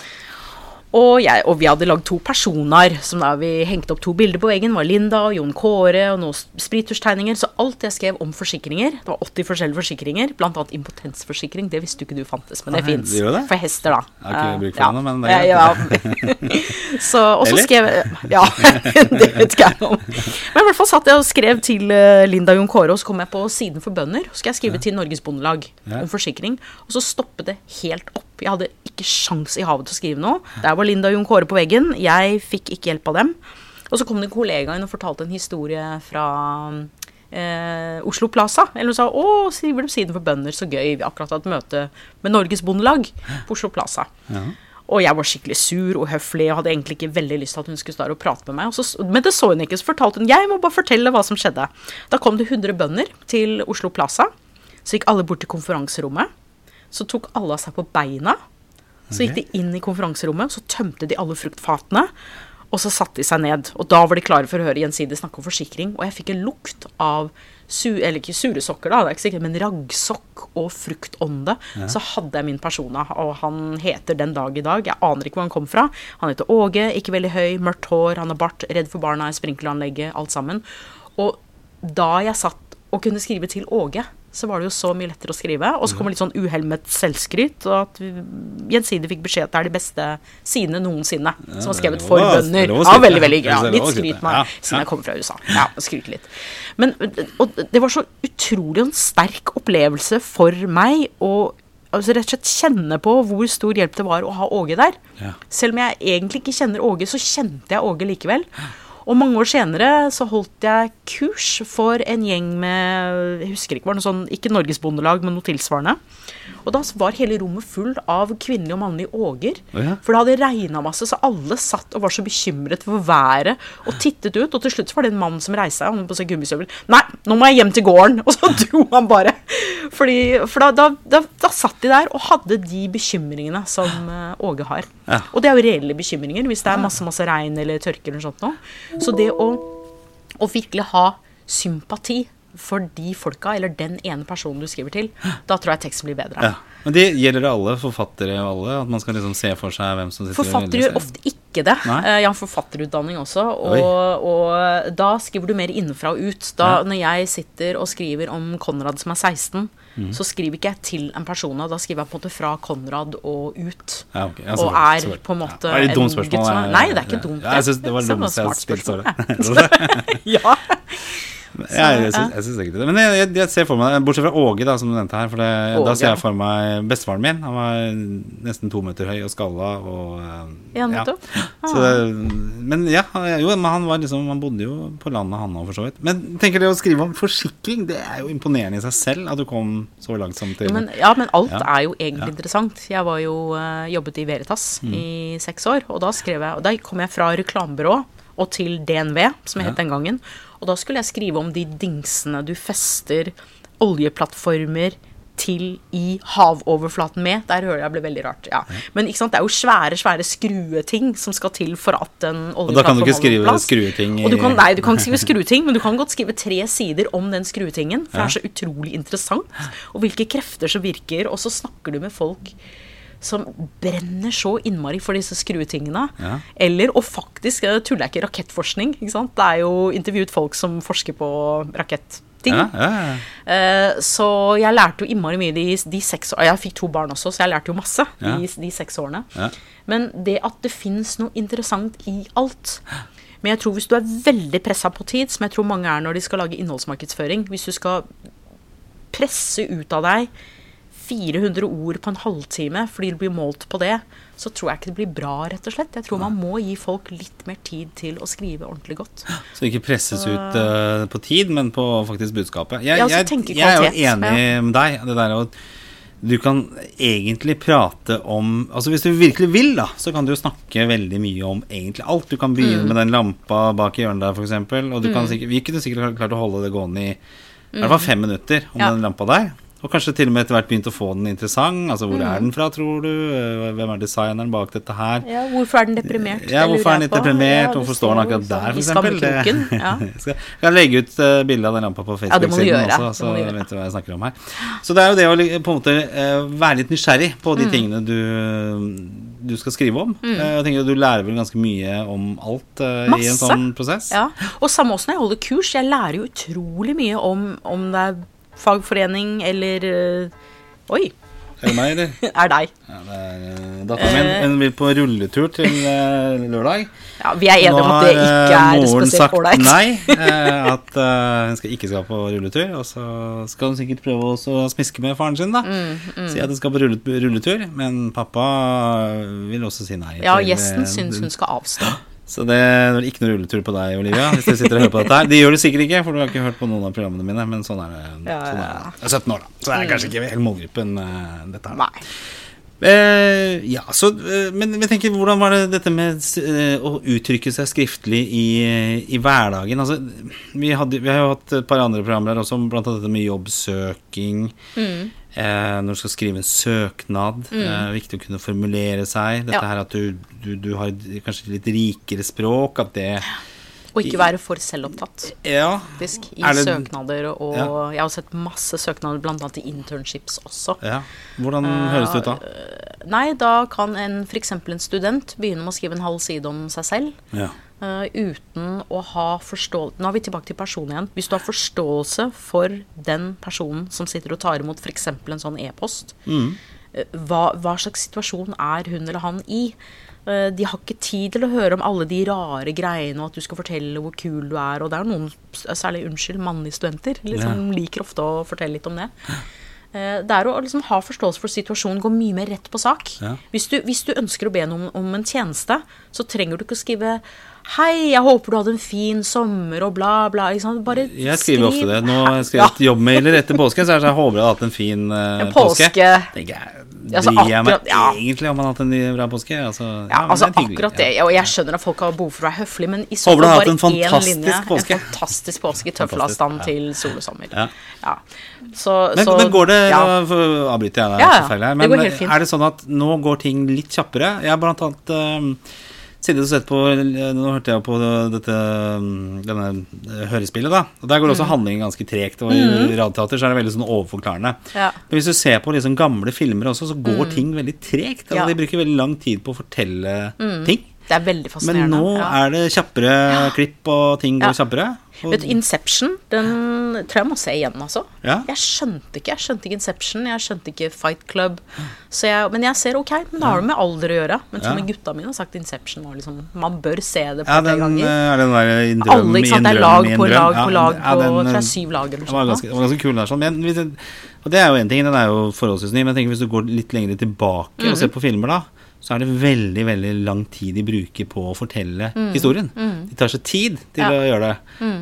Og, jeg, og vi hadde lagd to personer, som da vi hengte opp to bilder på veggen. var Linda og Jon Kåre og noen sprittusjtegninger. Så alt jeg skrev om forsikringer, det var 80 forskjellige forsikringer, annet impotensforsikring. Det visste du ikke du fantes, men det fins. For hester, da. Jeg har ikke Eh, bruk for det nå, men det er ja. så, og så skrev Ja, det vet ikke jeg om. Men i hvert fall satt jeg og skrev til eh, Linda og Jon Kåre, og så kom jeg på siden for bønder. Så skal jeg skrive til Norges Bondelag Ja. om forsikring, og så stoppet det helt opp. Jeg hadde ikke sjans i havet til å skrive noe. Der var Linda og Jon Kåre på veggen. Jeg fikk ikke hjelp av dem. Og så kom det en kollega inn og fortalte en historie fra eh, Oslo Plaza. Eller hun sa 'Å, skriver de siden for bønder, så gøy'. Vi har akkurat hatt møte med Norges Bondelag på Oslo Plaza. Ja. Og jeg var skikkelig sur og høflig og hadde egentlig ikke veldig lyst til at hun skulle stå der og prate med meg. Og så, men det så hun ikke, så fortalte hun jeg må bare fortelle hva som skjedde. Da kom det 100 bønder til Oslo Plaza. Så gikk alle bort til konferanserommet. Så tok alle av seg på beina. Så gikk de inn i konferanserommet, så tømte de alle fruktfatene. Og så satte de seg ned. Og da var de klare for å høre Gjensidig snakke om forsikring. Og jeg fikk en lukt av su eller ikke sure sokker, da, det er ikke sikkert, men raggsokk og fruktånde. Så hadde jeg min persona, og han heter den dag i dag. Jeg aner ikke hvor han kom fra. Han heter Åge, ikke veldig høy, mørkt hår, han har bart, redd for barna i sprinkleranlegget, alt sammen. Og da jeg satt og kunne skrive til Åge, så var det jo så mye lettere å skrive. Og så kommer litt sånn uhelmet selvskryt, og at Gjensidig fikk beskjed at det er de beste sidene noensinne som har skrevet for bønder. er Ja, veldig, veldig ja, Litt skryt meg, siden jeg kommer fra USA. Ja, skryte litt. Men og det var så utrolig en sterk opplevelse for meg å altså rett og slett kjenne på hvor stor hjelp det var å ha Åge der. Selv om jeg egentlig ikke kjenner Åge, så kjente jeg Åge likevel. Og mange år senere så holdt jeg kurs for en gjeng med Jeg husker ikke, var noe sånn, ikke Norges Bondelag, men noe tilsvarende. Og da var hele rommet full av kvinnelige og mannlige åger. Oh, ja. For det hadde regna masse, så alle satt og var så bekymret for været og tittet ut. Og til slutt var det en mann som reiste seg, han hadde på seg gummistøvler. Nei, nå må jeg hjem til gården! Og så dro han bare. Fordi, for da, da, da, da satt de der og hadde de bekymringene som eh, Åge har. Ja. Og det er jo reelle bekymringer hvis det er masse masse regn eller tørke eller noe sånt noe. Så det å, å virkelig ha sympati for de folka, eller den ene personen du skriver til, da tror jeg teksten blir bedre. Ja. Men det gjelder det alle forfattere og alle? At man skal liksom se for seg hvem som sitter Forfattere gjør ofte ikke det. Nei. Eh, Jeg har forfatterutdanning også, og, og da skriver du mer innenfra og ut. Da, Ja. Når jeg sitter og skriver om Konrad som er 16, så skriver ikke jeg til en person. Da skriver jeg på en måte fra Konrad og ut. Ja, okay. Ja, og er på en måte ja. Det et dumt spørsmål. som er- Nei, det er ikke dumt, jeg synes det var det Det dummeste jeg spørsmål, svaret. ja. Ja, jeg syns, jeg syns ikke det. Men jeg, jeg, jeg ser for meg Bortsett fra Åge, da, som du nevnte her. For det, da ser jeg for meg bestefaren min. Han var nesten to meter høy og skalla. Og, eh, Ja, nettopp. Så det, men ja, jo, men han, var liksom, han bodde jo på landet, han òg, for så vidt. Men tenker det å skrive om forsikring, det er jo imponerende i seg selv at du kom så langt som til men, ja, men alt Ja. er jo egentlig interessant. Jeg var jo eh, jobbet i Veritas Mm. i seks år, og da skrev jeg Og da kom jeg fra reklamebyrå og til DNV, som jeg het Ja. den gangen. Og da skulle jeg skrive om de dingsene du fester oljeplattformer til i havoverflaten med. Der hører jeg ble veldig rart. Ja. Men ikke sant, det er jo svære, svære skrueting som skal til for at en Og da kan du ikke skrive skrueting i du kan, nei, du kan ikke skrive skrueting, men du kan godt skrive tre sider om den skruetingen. For det er så utrolig interessant. Og hvilke krefter som virker. Og så snakker du med folk som brenner så innmari for disse skruetingene. Ja. Eller, og faktisk, jeg tuller jeg ikke, rakettforskning. Ikke? Det er jo intervjuet folk som forsker på raketting. ja, ja, ja. Uh, Så jeg lærte jo innmari mye de, de seks årene. Jeg fikk to barn også, så jeg lærte jo masse de, de seks årene. Men det at det fins noe interessant i alt Men jeg tror hvis du er veldig pressa på tid, som jeg tror mange er når de skal lage innholdsmarkedsføring Hvis du skal presse ut av deg 400 ord på en halvtime fordi det blir målt på det, så tror jeg ikke det blir bra, rett og slett. Jeg tror man må gi folk litt mer tid til å skrive ordentlig godt. Så ikke presses ut uh, på tid, men på faktisk budskapet. Jeg, Ja, altså, jeg, jeg er jo enig med deg. Det der å du kan egentlig prate om Altså Hvis du virkelig vil, da, så kan du snakke veldig mye om egentlig alt. Du kan begynne Mm. med den lampa bak i hjørnet der, f.eks. Og du kan sikkert, vi kunne sikkert klart å holde det gående i i hvert fall fem minutter om Mm. Ja. den lampa der. Og kanskje til og med etter hvert begynt å få den interessant. Altså Hvor Mm. er den fra, tror du? Eh, Hvem er designeren bak dette her? Ja, hvorfor er den deprimert? Ja, hvorfor er den litt deprimert? Ja, hvorfor står den akkurat der, f.eks.? eksempel? ja. Jeg kan legge ut uh, bilde av den lampa på Facebook-siden ja, også, så du vet du hva jeg snakker om her. Så det er jo det å på en måte uh, være litt nysgjerrig på Mm. de tingene du, du skal skrive om. Eh, jeg tenker at Du lærer vel ganske mye om alt i en sånn prosess? Ja, og samme også når jeg holder kurs. Jeg lærer jo utrolig mye om om det er fagforening eller øh, Oi, Er det meg, eller? er deg. Ja, det er eh, datteren min. Hun vil på rulletur til eh, lørdag. Ja, vi er enige om at det ikke er spesielt ålreit. Nå har moren sagt nei. eh, At eh, hun skal ikke skal på rulletur. Og så skal hun sikkert prøve også å smiske med faren sin, da. Mm, Si at hun skal på rulletur. Men pappa vil også si nei. Ja, til, gjesten eh, syns hun skal avstå. Så det er ikke noe rulletur på deg, Olivia. Hvis du sitter og hører på dette her Det gjør du sikkert ikke, for du har ikke hørt på noen av programmene mine. Men sånn er det. Ja, Sånn er det. Jeg er 17 år, da. Så det er kanskje ikke helt målgruppen, uh, dette her. Nei. Eh, ja, så, eh, men jeg tenker, hvordan var det dette med eh, å uttrykke seg skriftlig i, i hverdagen? Altså, vi, hadde, vi har jo hatt et par andre programmer her også, blant annet dette med jobbsøking. Eh, når du skal skrive en søknad. Eh, viktig å kunne formulere seg. Dette Ja. her at du, du, du har kanskje litt rikere språk. At det Og ikke være for selvopptatt, Ja. faktisk. I det- søknader og Ja. Jeg har sett masse søknader, annet i internships også. ja. Hvordan høres det ut da? Nei, da kan en f.eks. en student begynne med å skrive en halv side om seg selv. Ja. Eh, uten å ha forståelse Nå er vi tilbake til personen igjen. Hvis du har forståelse for den personen som sitter og tar imot f.eks. en sånn e-post, Mm. eh, hva, hva slags situasjon er hun eller han i? Eh, De har ikke tid til å høre om alle de rare greiene og at du skal fortelle hvor kul du er. Og det er noen, særlig unnskyld, mannlige studenter, liksom liker ofte å fortelle litt om det. Det er å liksom ha forståelse for situasjonen, gå mye mer rett på sak. Ja. Hvis, du, hvis du ønsker å be noen om en tjeneste, så trenger du ikke å skrive Hei, jeg håper du hadde en fin sommer og bla, bla. Bare Jeg skriver ofte det. Nå har jeg Ja. skrevet jobbmailer etter påsken, så jeg jeg håper jeg har hatt en fin uh, En påske. Tenker jeg, Ja, så Bryr jeg meg ja. egentlig om man har hatt en bra påske? Altså, Ja, ja altså det akkurat det. Og jeg skjønner at folk har behov for å være høflige, men i så fall bare én linje. påske. En fantastisk påske i tøffelavstand til sol og sommer. Ja. Ja. Så, Men, så, men går det ja. Får- avbryter jeg deg Ja, ja. selvfølgelig her, Det men fint. er det sånn at nå går ting litt kjappere? Jeg har blant annet um, sittet og sett på Nå hørte jeg på dette um, denne eh, hørespillet, da. Og Der går Mm. også handlingen ganske tregt. Og i radioteater så er det veldig sånn overforklarende. Ja. Men hvis du ser på liksom gamle filmer også, så går ting veldig tregt. Altså, Ja. De bruker veldig lang tid på å fortelle ting. Det er veldig fascinerende. Men nå ja. er det kjappere klipp, og ting går Ja. kjappere. Og, Vet du, Inception, den tror jeg må se igjen, altså. Jeg skjønte ikke jeg skjønte ikke Inception, jeg skjønte ikke Fight Club. Så jeg, men jeg ser ok, men det har det med alder å gjøre. Men sånn gutta mine har sagt Inception var liksom Man bør se det på ja, den, ganger. Ja, er den der i Alle, ikke sant. Det er lag på lag på lag på den, tror eh, jeg syv lag eller Den var ganske, sånt. var ganske kul. Der, sånn. Men hvis og det er jo en ting, den er jo forholdsvis ny, men jeg tenker hvis du går litt lenger tilbake Mm. og ser på filmer, da, så er det veldig veldig lang tid de bruker på å fortelle Mm. historien. De tar seg tid til Ja. å gjøre det.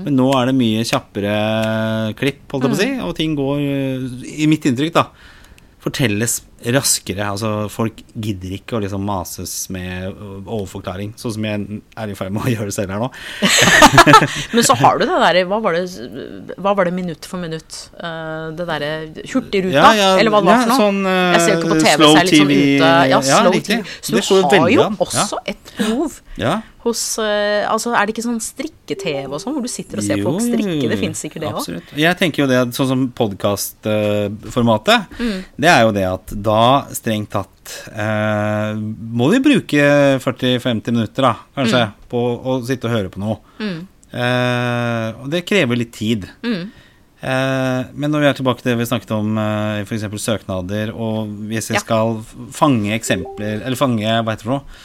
Men nå er det mye kjappere klipp, holdt jeg på å si, Mm. og ting går, eh, i mitt inntrykk, da, fortelles raskere. Altså, folk gidder ikke å liksom mases med overforklaring, sånn som jeg er i ferd med å gjøre selv her nå. Men så har du det derre hva, var det- hva var det minutt for minutt? Eh, det derre Hurtigruta, eller hva det var for noe? Sånn, uh, jeg ser jo ikke på TV, så jeg er litt sånn TV, ute. Ja, slow. TV. Så du har jo også et behov Ja. hos eh, Altså, er det ikke sånn strikke-TV og sånn, hvor du sitter og ser folk strikke? Det fins sikkert det òg. Jeg tenker jo det sånn som podkastformatet, Mm. det er jo det at da strengt tatt eh, må vi bruke 40-50 minutter, da, kanskje, Mm. på å sitte og høre på noe. Eh, og det krever litt tid. Mm. Eh, men når vi er tilbake til det vi snakket om eh, f.eks. søknader, og hvis jeg Ja. skal fange eksempler Eller fange, hva heter det for noe?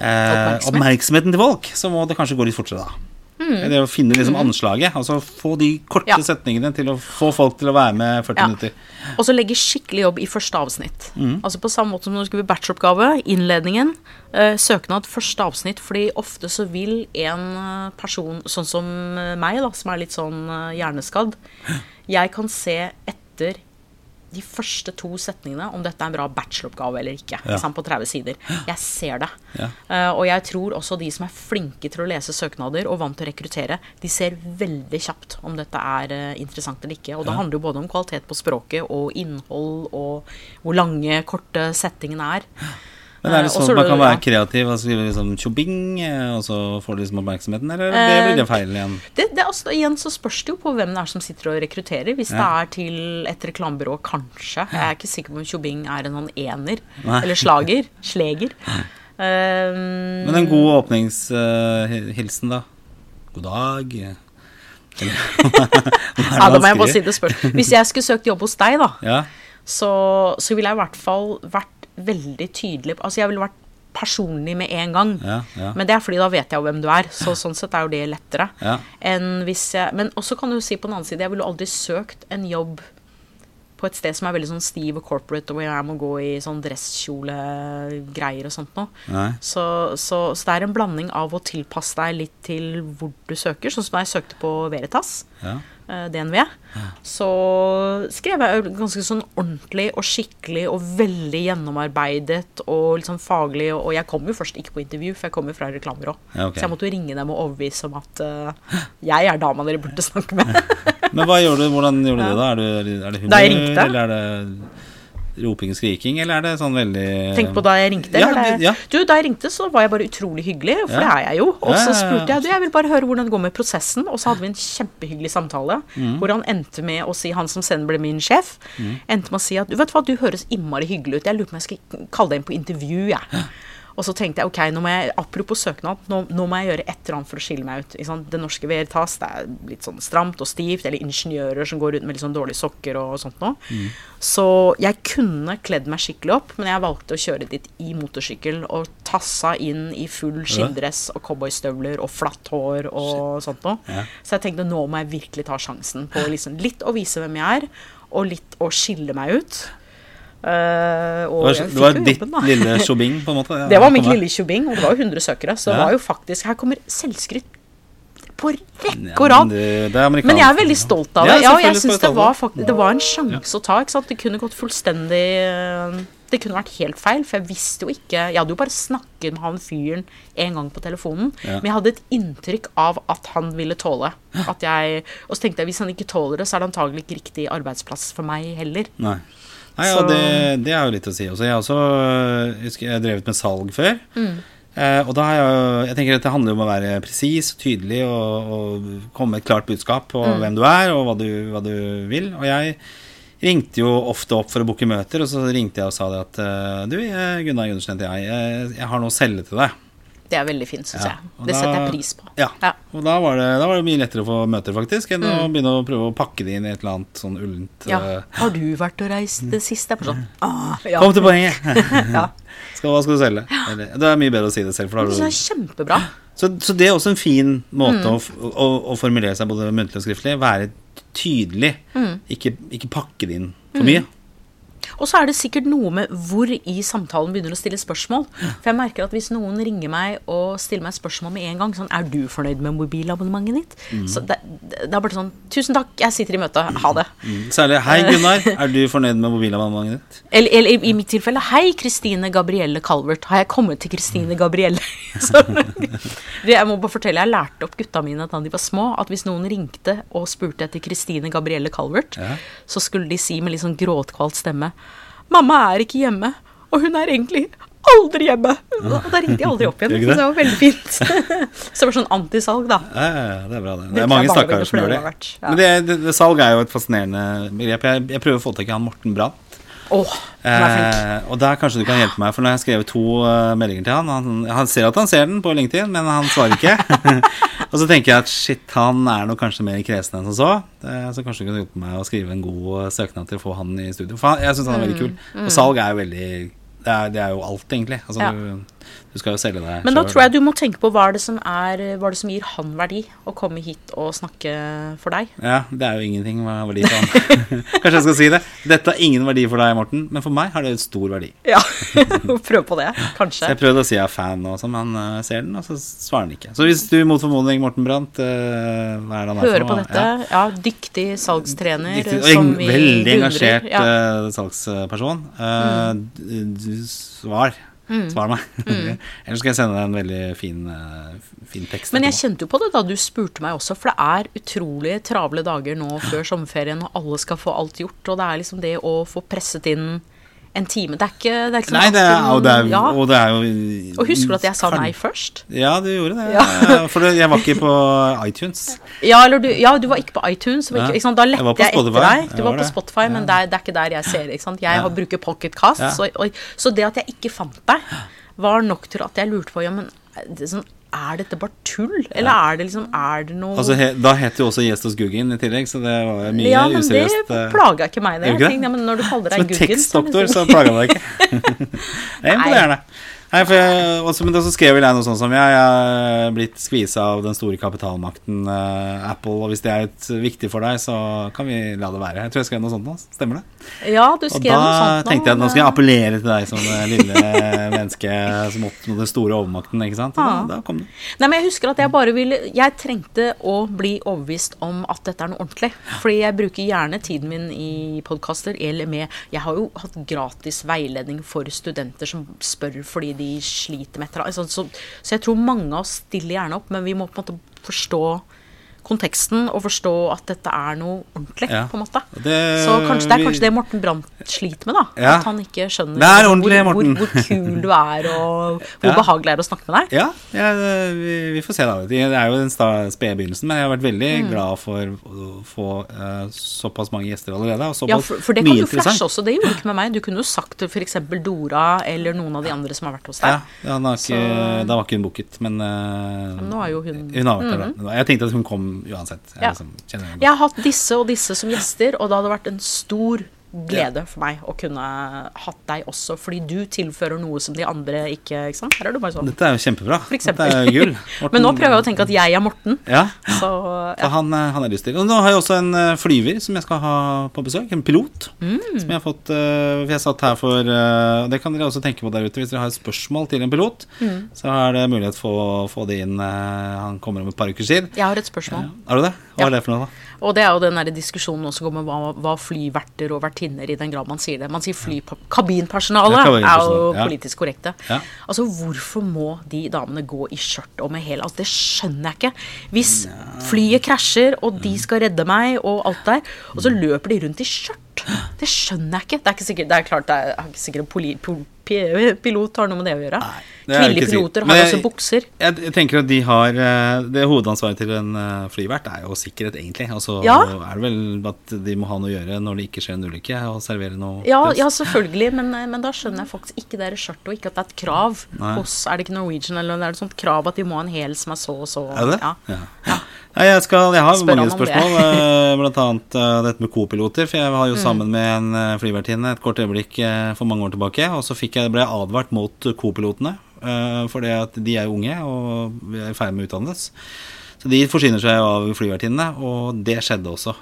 Eh, oppmerksomheten til folk, så må det kanskje gå litt fortere da. Det å finne liksom anslaget. Altså få de korte Mm. Ja. setningene til å få folk til å være med 40 Ja. minutter. Og så legge skikkelig jobb i første avsnitt. Mm. Altså på samme måte som når du skriver bacheloroppgave, innledningen, eh, søknad, første avsnitt. Fordi ofte så vil en eh, person, sånn som eh, meg, da, som er litt sånn eh, hjerneskadd, jeg kan se etter de første to setningene om dette er en bra bacheloroppgave eller ikke. Ja. på 30 sider. Jeg ser det. Ja. Uh, og jeg tror også de som er flinke til å lese søknader og vant til å rekruttere, de ser veldig kjapt om dette er uh, interessant eller ikke. Og det handler jo både om kvalitet på språket og innhold og hvor lange, korte settingene er. Men er det Eh, sånn at man kan det- være kreativ og skrive liksom tjobing, eh, og så får du liksom oppmerksomheten, eller det blir det feil igjen? Det, det, er altså, igjen så spørs det jo på hvem det er som sitter og rekrutterer. Hvis Ja. det er til et reklamebyrå, kanskje. Jeg er ikke sikker på om Tjobing er en sånn ener. Nei. Eller slager. Sleger. Um, Men en god åpningshilsen, da? God dag. Ja, da må jeg bare si det spørs. Hvis jeg skulle søkt jobb hos deg, da, Ja. så, så ville jeg i hvert fall vært veldig tydelig Altså, jeg ville vært personlig med en gang. Ja, ja. Men det er fordi da vet jeg jo hvem du er, så sånn sett er jo det lettere. Ja. Jeg Men også kan du si på den annen side, jeg ville aldri søkt en jobb på et sted som er veldig sånn stiv og corporate, og hvor jeg må gå i sånn dresskjole-greier og sånt noe. Så, så, så det er en blanding av å tilpasse deg litt til hvor du søker. Sånn som da jeg søkte på Veritas, Ja. Eh, DNV, så skrev jeg ganske sånn ordentlig og skikkelig og veldig gjennomarbeidet og sånn faglig. Og jeg kom jo først ikke på intervju, for jeg kom jo fra reklamebyrå. Ja, okay. Så jeg måtte jo ringe dem og overbevise om at uh, jeg er dama dere burde snakke med. Men hva gjør du, hvordan gjorde du det, da? Er, du, er det humør, Da jeg ringte? eller er det roping og skriking, eller er det sånn veldig Tenk på da jeg ringte. Ja, det- ja. Du, da jeg ringte, så var jeg bare utrolig hyggelig, for Ja. det er jeg jo. Og så ja, ja, spurte jeg du, jeg vil bare høre hvordan det går med prosessen. Og så hadde vi en kjempehyggelig samtale, Mm. hvor han endte med å si, han som senere ble min sjef, endte med å si at du vet hva, du høres innmari hyggelig ut. Jeg lurer på om jeg skal kalle deg inn på intervju, jeg. Og så tenkte jeg ok, nå må jeg, apropos søknad, nå, nå må jeg gjøre et eller annet for å skille meg ut. Det norske Veritas det er litt sånn stramt og stivt, eller ingeniører som går rundt med litt sånn dårlige sokker og sånt noe. Så jeg kunne kledd meg skikkelig opp, men jeg valgte å kjøre dit i motorsykkel og tassa inn i full skinndress og cowboystøvler og flatt hår og sånt noe. Ja. Så jeg tenkte nå må jeg virkelig ta sjansen på liksom litt å vise hvem jeg er, og litt å skille meg ut. Eh, og Det var, det var ditt jobben, lille tjobing, på en måte? Ja, Det var mitt lille tjobing, og det var jo 100 søkere. Så det var jo faktisk Her kommer selvskryt på rekke og rad. Men jeg er veldig stolt av det. Ja, jeg syns det var, det. faktisk, det var en sjanse å ta. Ikke sant? Det kunne gått fullstendig øh, Det kunne vært helt feil, for jeg visste jo ikke Jeg hadde jo bare snakket med han fyren en gang på telefonen, Ja. men jeg hadde et inntrykk av at han ville tåle at jeg Og så tenkte jeg hvis han ikke tåler det, så er det antagelig ikke riktig arbeidsplass for meg heller. Nei. Nei, Så- det, det har jo litt å si også. Jeg har også husker jeg har drevet med salg før. Mm. Eh, og da har jeg Jeg tenker at det handler om å være presis og tydelig og, og komme med et klart budskap på Mm. hvem du er og hva du, hva du vil. Og jeg ringte jo ofte opp for å booke møter, og så ringte jeg og sa det at eh, Du, Gunnar Gundersen heter jeg. jeg. Jeg har noe å selge til deg. Det er veldig fint, syns Ja, jeg. Det da- setter jeg pris på. Ja. Ja. Og da var, det, da var det mye lettere å få møter, faktisk, enn å Mm. begynne å prøve å pakke det inn i et eller annet sånn ullent Ja. eh, Har du vært og reist det siste? Jeg sånn, ah, ja. Kom til poenget! ja. skal, hva skal du selge? Eller, det er mye bedre å si det selv. For da Det har er du, kjempebra. så, så det er også en fin måte Mm. å, å, å formulere seg både muntlig og skriftlig. Være tydelig. Mm. Ikke, ikke pakke det inn for mye. Og så er det sikkert noe med hvor i samtalen begynner å stille spørsmål. For jeg merker at hvis noen ringer meg og stiller meg spørsmål med en gang, sånn Er du fornøyd med mobilabonnementet ditt? Mm. Så det, det er bare sånn Tusen takk, jeg sitter i møte. Ha det. Mm. Særlig Hei, Gunnar. Er du fornøyd med mobilabonnementet ditt? Eller, eller i mitt tilfelle Hei, Kristine Gabrielle Calvert. Har jeg kommet til Kristine Gabrielle? Så, jeg må bare fortelle, jeg lærte opp gutta mine da de var små, at hvis noen ringte og spurte etter Kristine Gabrielle Calvert, Ja. så skulle de si med litt sånn gråtkvalt stemme Mamma er ikke hjemme, og hun er egentlig aldri hjemme. Og da ringte jeg aldri opp igjen. Gjør Det var veldig fint. så det var sånn antisalg, da. Ja, ja, det er bra, det. Det er mange jeg stakkarer som gjør det. Men det, det, salg er jo et fascinerende begrep. Jeg, jeg prøver å få tak i han Morten Brandt. Flink. Eh, og der kanskje du kan hjelpe meg, for nå har jeg skrevet to uh, meldinger til han. han. Han ser at han ser den på LinkedIn, men han svarer ikke. og så tenker jeg at shit, han er nok kanskje mer kresen enn som så. Eh, så kanskje du kan hjelpe meg å skrive en god eh, søknad til å få han i studio. For han, jeg syns han er veldig kul. Og salg er jo veldig det er, det er jo alt, egentlig. Altså, Ja. du, du skal jo selge deg Men da selv. tror jeg du må tenke på hva er det som, er, hva er det som gir han verdi å komme hit og snakke for deg. Ja, det er jo ingenting hva verdi for han. Kanskje jeg skal si det. Dette har ingen verdi for deg, Morten, men for meg har det stor verdi. Ja, prøv på det, Så kanskje. jeg prøvde å si jeg er fan, nå, som han eh, ser den, og så svarer han ikke. Så hvis du mot formodning, Morten Brandt, eh, hva er det han er for Høre på dette. Ja. Ja, dyktig salgstrener dyktig, som en vi veldig engasjert Ja. Mm. eh, salgsperson. D- svar. Svar meg. Ellers skal jeg sende deg en veldig fin, eh, fin tekst. Men jeg etterpå. kjente jo på det da du spurte meg også, for det er utrolig travle dager nå før sommerferien, og alle skal få alt gjort, og det er liksom det å få presset inn en time. Det er ikke, det er ikke sånn Nei, det er, og, det er, ja. og det er jo Og husker du at jeg sa nei først? Ja, du gjorde det. Ja. For jeg var ikke på iTunes. Ja, eller du, ja, du var ikke på iTunes. Ikke, ikke? Da lette jeg, etter deg. Du var var på det. Spotify, men det, er, det ikke der jeg ser det. Ikke sant? Jeg har bruker Pocketcast, så, og, så det at jeg ikke fant deg, var nok til at jeg lurte på ja, men, det, er sånn, er dette bare tull? Eller er det liksom Er det noe Altså, he, da het jo også Gjestos Guggen i tillegg, så det var mye Ja, men det useriøst. eh. plaga ikke meg. Det. Ikke det? ja, men når du kaller Som deg en Guggen tekstdoktor liksom- så plaga det ikke. det er imponerende. Nei, for jeg, også, men så skrev jeg noe sånt som jeg, jeg er blitt skvisa av den store kapitalmakten uh, Apple, og hvis det er et, viktig for deg, så kan vi la det være. Jeg tror jeg skrev noe sånt nå. Stemmer det? Ja, du Og skrev da noe sånt tenkte jeg at nå skal jeg appellere til deg som det lille menneske som oppnådde den store overmakten, ikke sant? Og Ja. Da, da kom det. Nei, men jeg husker at jeg bare ville Jeg trengte å bli overbevist om at dette er noe ordentlig. Fordi jeg bruker gjerne tiden min i podkaster eller med Jeg har jo hatt gratis veiledning for studenter som spør fordi de sliter med et eller annet. Så, så, så jeg tror mange av oss stiller gjerne opp, men vi må på en måte forstå konteksten og forstå at dette er noe ordentlig, Ja. på en måte. Det- så kanskje det er kanskje det Morten Brandt sliter med, da. Ja. At han ikke skjønner er hvor, hvor, hvor kul du er, og hvor Ja. behagelig det er å snakke med deg. Ja, vi, vi får se da. Det er jo den spede begynnelsen, men jeg har vært veldig Mm. glad for å få uh, såpass mange gjester allerede. Og såpass Ja, for, for det kan du flashe også. Det gjorde du ikke med meg. Du kunne jo sagt til f.eks. Dora eller noen av de andre som har vært hos deg. Ja, Da var ikke hun booket, men uh, nå er jo hun Hun har vært der, da. Jeg tenkte at hun kom uansett. Jeg, Ja. liksom. Jeg har hatt disse og disse som gjester, og det hadde vært en stor glede for meg å kunne hatt deg også, fordi du tilfører noe som de andre ikke Ikke sant? Her er du bare sånn. Dette er jo kjempebra. For Dette er gull. Men nå prøver jeg å tenke at jeg er Morten, Ja, så så han, eh, han er lyst til. Og nå har jeg også en eh, flyver som jeg skal ha på besøk. En pilot. Mm. Som jeg har fått eh, For jeg satt her for Det kan dere også tenke på der ute. Hvis dere har et spørsmål til en pilot, Mm. så er det mulighet for å få det inn. han kommer om et par uker siden. Jeg har et spørsmål. Har du det? Hva Ja. er det for noe, da? Og det er jo den der diskusjonen også går med hva, hva flyverter og vertinner, i den grad man sier det. Man sier flykabinpersonale Ja, er jo ja. politisk korrekte. Ja. Altså, hvorfor må de damene gå i skjørt og med hæl? Altså, det skjønner jeg ikke. Hvis flyet krasjer, og de skal redde meg, og alt der, og så løper de rundt i skjørt. Det skjønner jeg ikke. Det er ikke sikkert, det er klart det er ikke sikkert poli, po- pilot har noe med det å gjøre. Nei, det Kvinnelige piloter har jeg- også bukser. Jeg, jeg tenker at de har eh, Det hovedansvaret til en eh, flyvert er jo sikkerhet, egentlig. Og så Ja. er det vel at de må ha noe å gjøre når det ikke skjer en ulykke, og servere noe Ja, ja selvfølgelig, men, eh, men da skjønner jeg faktisk ikke det skjørtet, og ikke at det er et krav Nei. hos Er det ikke Norwegian, eller er det et sånt krav at de må ha en hæl som er så og så Er det? Ja. Ja. Jeg, skal, jeg har Spør mange spørsmål, eh, blant annet eh, dette med co-piloter. For jeg var Mm. jo sammen med en eh, flyvertinne et kort øyeblikk for mange år tilbake. Og så jeg, ble jeg advart mot co-pilotene, for de er jo unge og vi er i ferd med å utdannes. Så de forsyner seg av flyvertinnene, og det skjedde også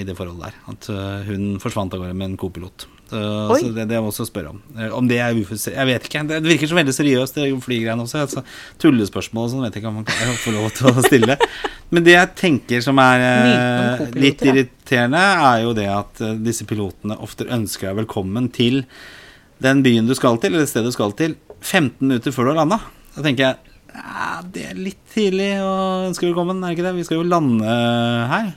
i det forholdet der. At hun forsvant av gårde med en co-pilot. Oi. så det, det må jeg også spørre om. Eh, Om det er ufus... Jeg vet ikke. Det virker så veldig seriøst, det flygreiene også. Altså, tullespørsmål og sånn vet jeg ikke om man kan få lov til å stille. Men det jeg tenker som er co-piloter, litt irriterende, er jo det at disse pilotene ofte ønsker deg velkommen til den byen du skal til, eller stedet du skal til, 15 minutter før du har landa. Da tenker jeg ja, det er litt tidlig å ønske velkommen, er det ikke det? Vi skal jo lande her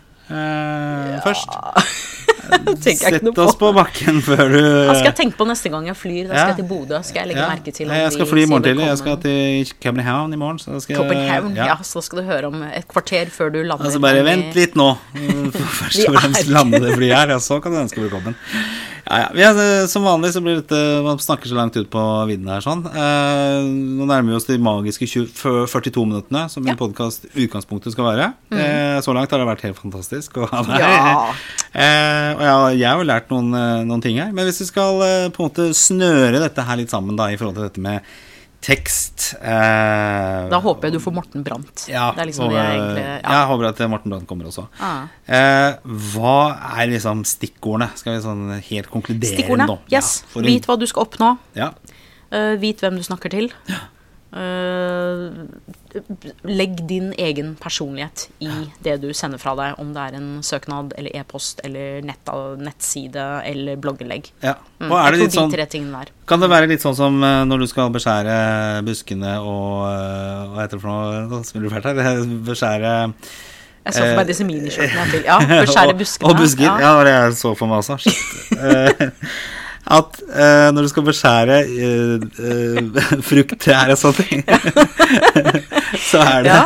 først. Sett på. oss på bakken før du Da skal jeg tenke på neste gang jeg flyr. Da skal jeg til Bodø. Skal jeg legge Ja. merke til Nei, Jeg skal fly i morgen tidlig. Jeg skal til København i morgen. Så skal jeg, Copenhagen. Ja. ja. så skal du høre om et kvarter før du lander. Altså bare vent litt nå. Først og fremst lande det flyet her, og så kan du ønske velkommen. Ja, ja. Vi er, eh, som vanlig så blir dette Man snakker så langt ut på vidden her sånn. Eh, nå nærmer vi oss de magiske 20, 42 minuttene som Ja. en podkast utgangspunktet skal være. Eh, så langt har det vært helt fantastisk å ha deg Ja. Eh, og jeg, har jo lært noen, eh, noen ting her. Men hvis vi skal på en måte snøre dette her litt sammen da i forhold til dette med tekst eh, Da håper jeg du får Morten Brandt. ja, det er liksom og, det jeg egentlig Jeg håper at Morten Brandt kommer også. Ah. Eh, hva er liksom stikkordene? Skal vi sånn helt konkludere Stikkordene. Yes. Ja, Vit hva du skal oppnå. Ja. Uh, vit hvem du snakker til. Eh, legg din egen personlighet i det du sender fra deg, om det er en søknad eller e-post eller nett, nettside eller bloggelegg. ja. Mm, Og er det litt sånn de. Kan det være litt sånn som eh, når du skal beskjære buskene og eh, Hva heter det for noe? Nå smiler du fælt her. Beskjære Jeg så for Eh, meg disse miniskjørtene. Ja, beskjære buskene. Og, og busker. Ja. det var det jeg så for meg også. Shit. Eh, At uh, når du skal beskjære uh, frukttrær og sånne ting, så er det Ja.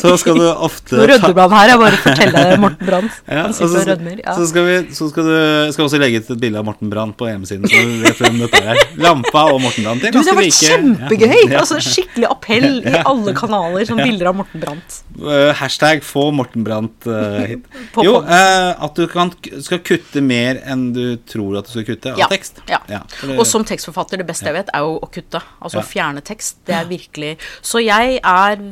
Så skal du ofte Nå rødmer han her, jeg bare forteller Morten Brandt. Ja, så, så. Ja. så, skal vi, så skal du skal også legge ut et bilde av Morten Brandt på hjemmesiden. Så du vet hvem dette er. Lampa og Morten Brandt. Du, det har vært kjempegøy! Ja. Altså Skikkelig appell i alle kanaler, som bilder av Morten Brandt. Uh, hashtag få Morten Brandt uh, hit. Jo, eh, at du kan, skal kutte mer enn du tror at du skal kutte av Ja, tekst. ja. det- Og som tekstforfatter, det beste jeg vet, er jo å kutte. Altså å fjerne tekst. Det er virkelig Så jeg er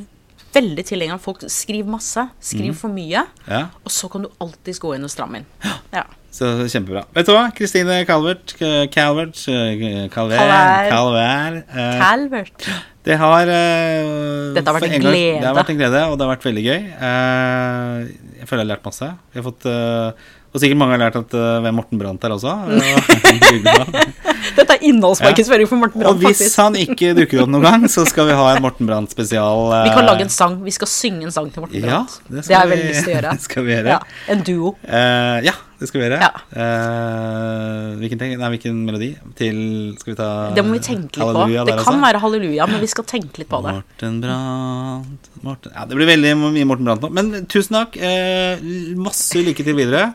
veldig tilhenger av folk skriver masse, skriv for mye, ja, og så kan du alltids gå inn og stramme inn. Ja. så kjempebra. Vet du hva? Kristine Calvert, eh, Calvert Calvert, Calvert. Calvert eh, Calvert. Det har uh, Dette har vært en, en gang- glede. Det har vært en glede, og det har vært veldig gøy. Uh, jeg føler jeg har lært masse. Jeg har fått uh, og sikkert mange har lært at hvem Morten Brandt er også. Dette er innholdsmarkedsføring for Morten og hvis faktisk. han ikke dukker opp noen gang, så skal vi ha en Morten Brandt-spesial. Vi kan lage en sang. Vi skal synge en sang til Morten Ja, Brandt. det det, har jeg veldig lyst til å gjøre. det skal vi gjøre. Ja, en duo. Uh, ja, det skal vi gjøre. Ja. Uh, hvilken, nei, hvilken melodi? Til Skal vi ta Det må vi tenke litt på. Det kan også? være halleluja, men vi skal tenke litt på det. Morten Brandt Morten. Ja, det blir veldig mye Morten Brandt nå. Men tusen takk. Eh, masse lykke til videre.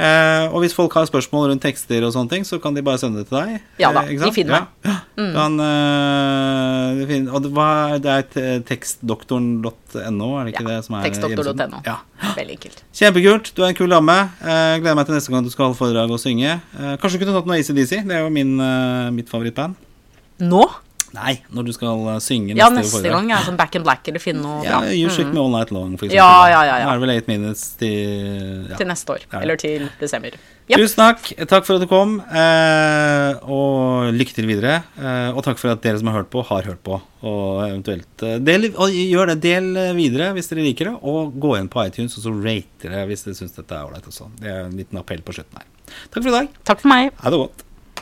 Eh, og hvis folk har spørsmål rundt tekster og sånne ting, så kan de bare sende det til deg. Ja da, Eh, de finner meg. Ja. Mm. Kan, eh, fin og det, hva, det er tekstdoktoren.no, er det ikke Ja, det som er tekstdoktor.no. Ja. Veldig enkelt. Kjempekult. Du er en kul dame. Eh, gleder meg til neste gang du skal holde foredrag og synge. Eh, kanskje du kunne tatt noe ACDC? Det er jo min, eh, mitt favorittband. Nå? Nei, når du skal eh, synge Ja, neste neste foredrag. gang er sånn Back in Black eller finne noe Ja, bra. You Shook Mm. Me All Night Long, for eksempel. Ja, ja, ja, ja. Nå er det vel eight minutes til ja. Til neste år. Ja. Eller til desember. Yep. Tusen takk. Takk for at du kom, eh, og lykke til videre. Eh, og takk for at dere som har hørt på, har hørt på. Og eventuelt del, og gjør det. Del videre hvis dere liker det, og gå inn på iTunes og så rate dere hvis dere syns dette er ålreit også. Det er en liten appell på slutten her. Takk for i dag. Takk for meg. Ha det godt.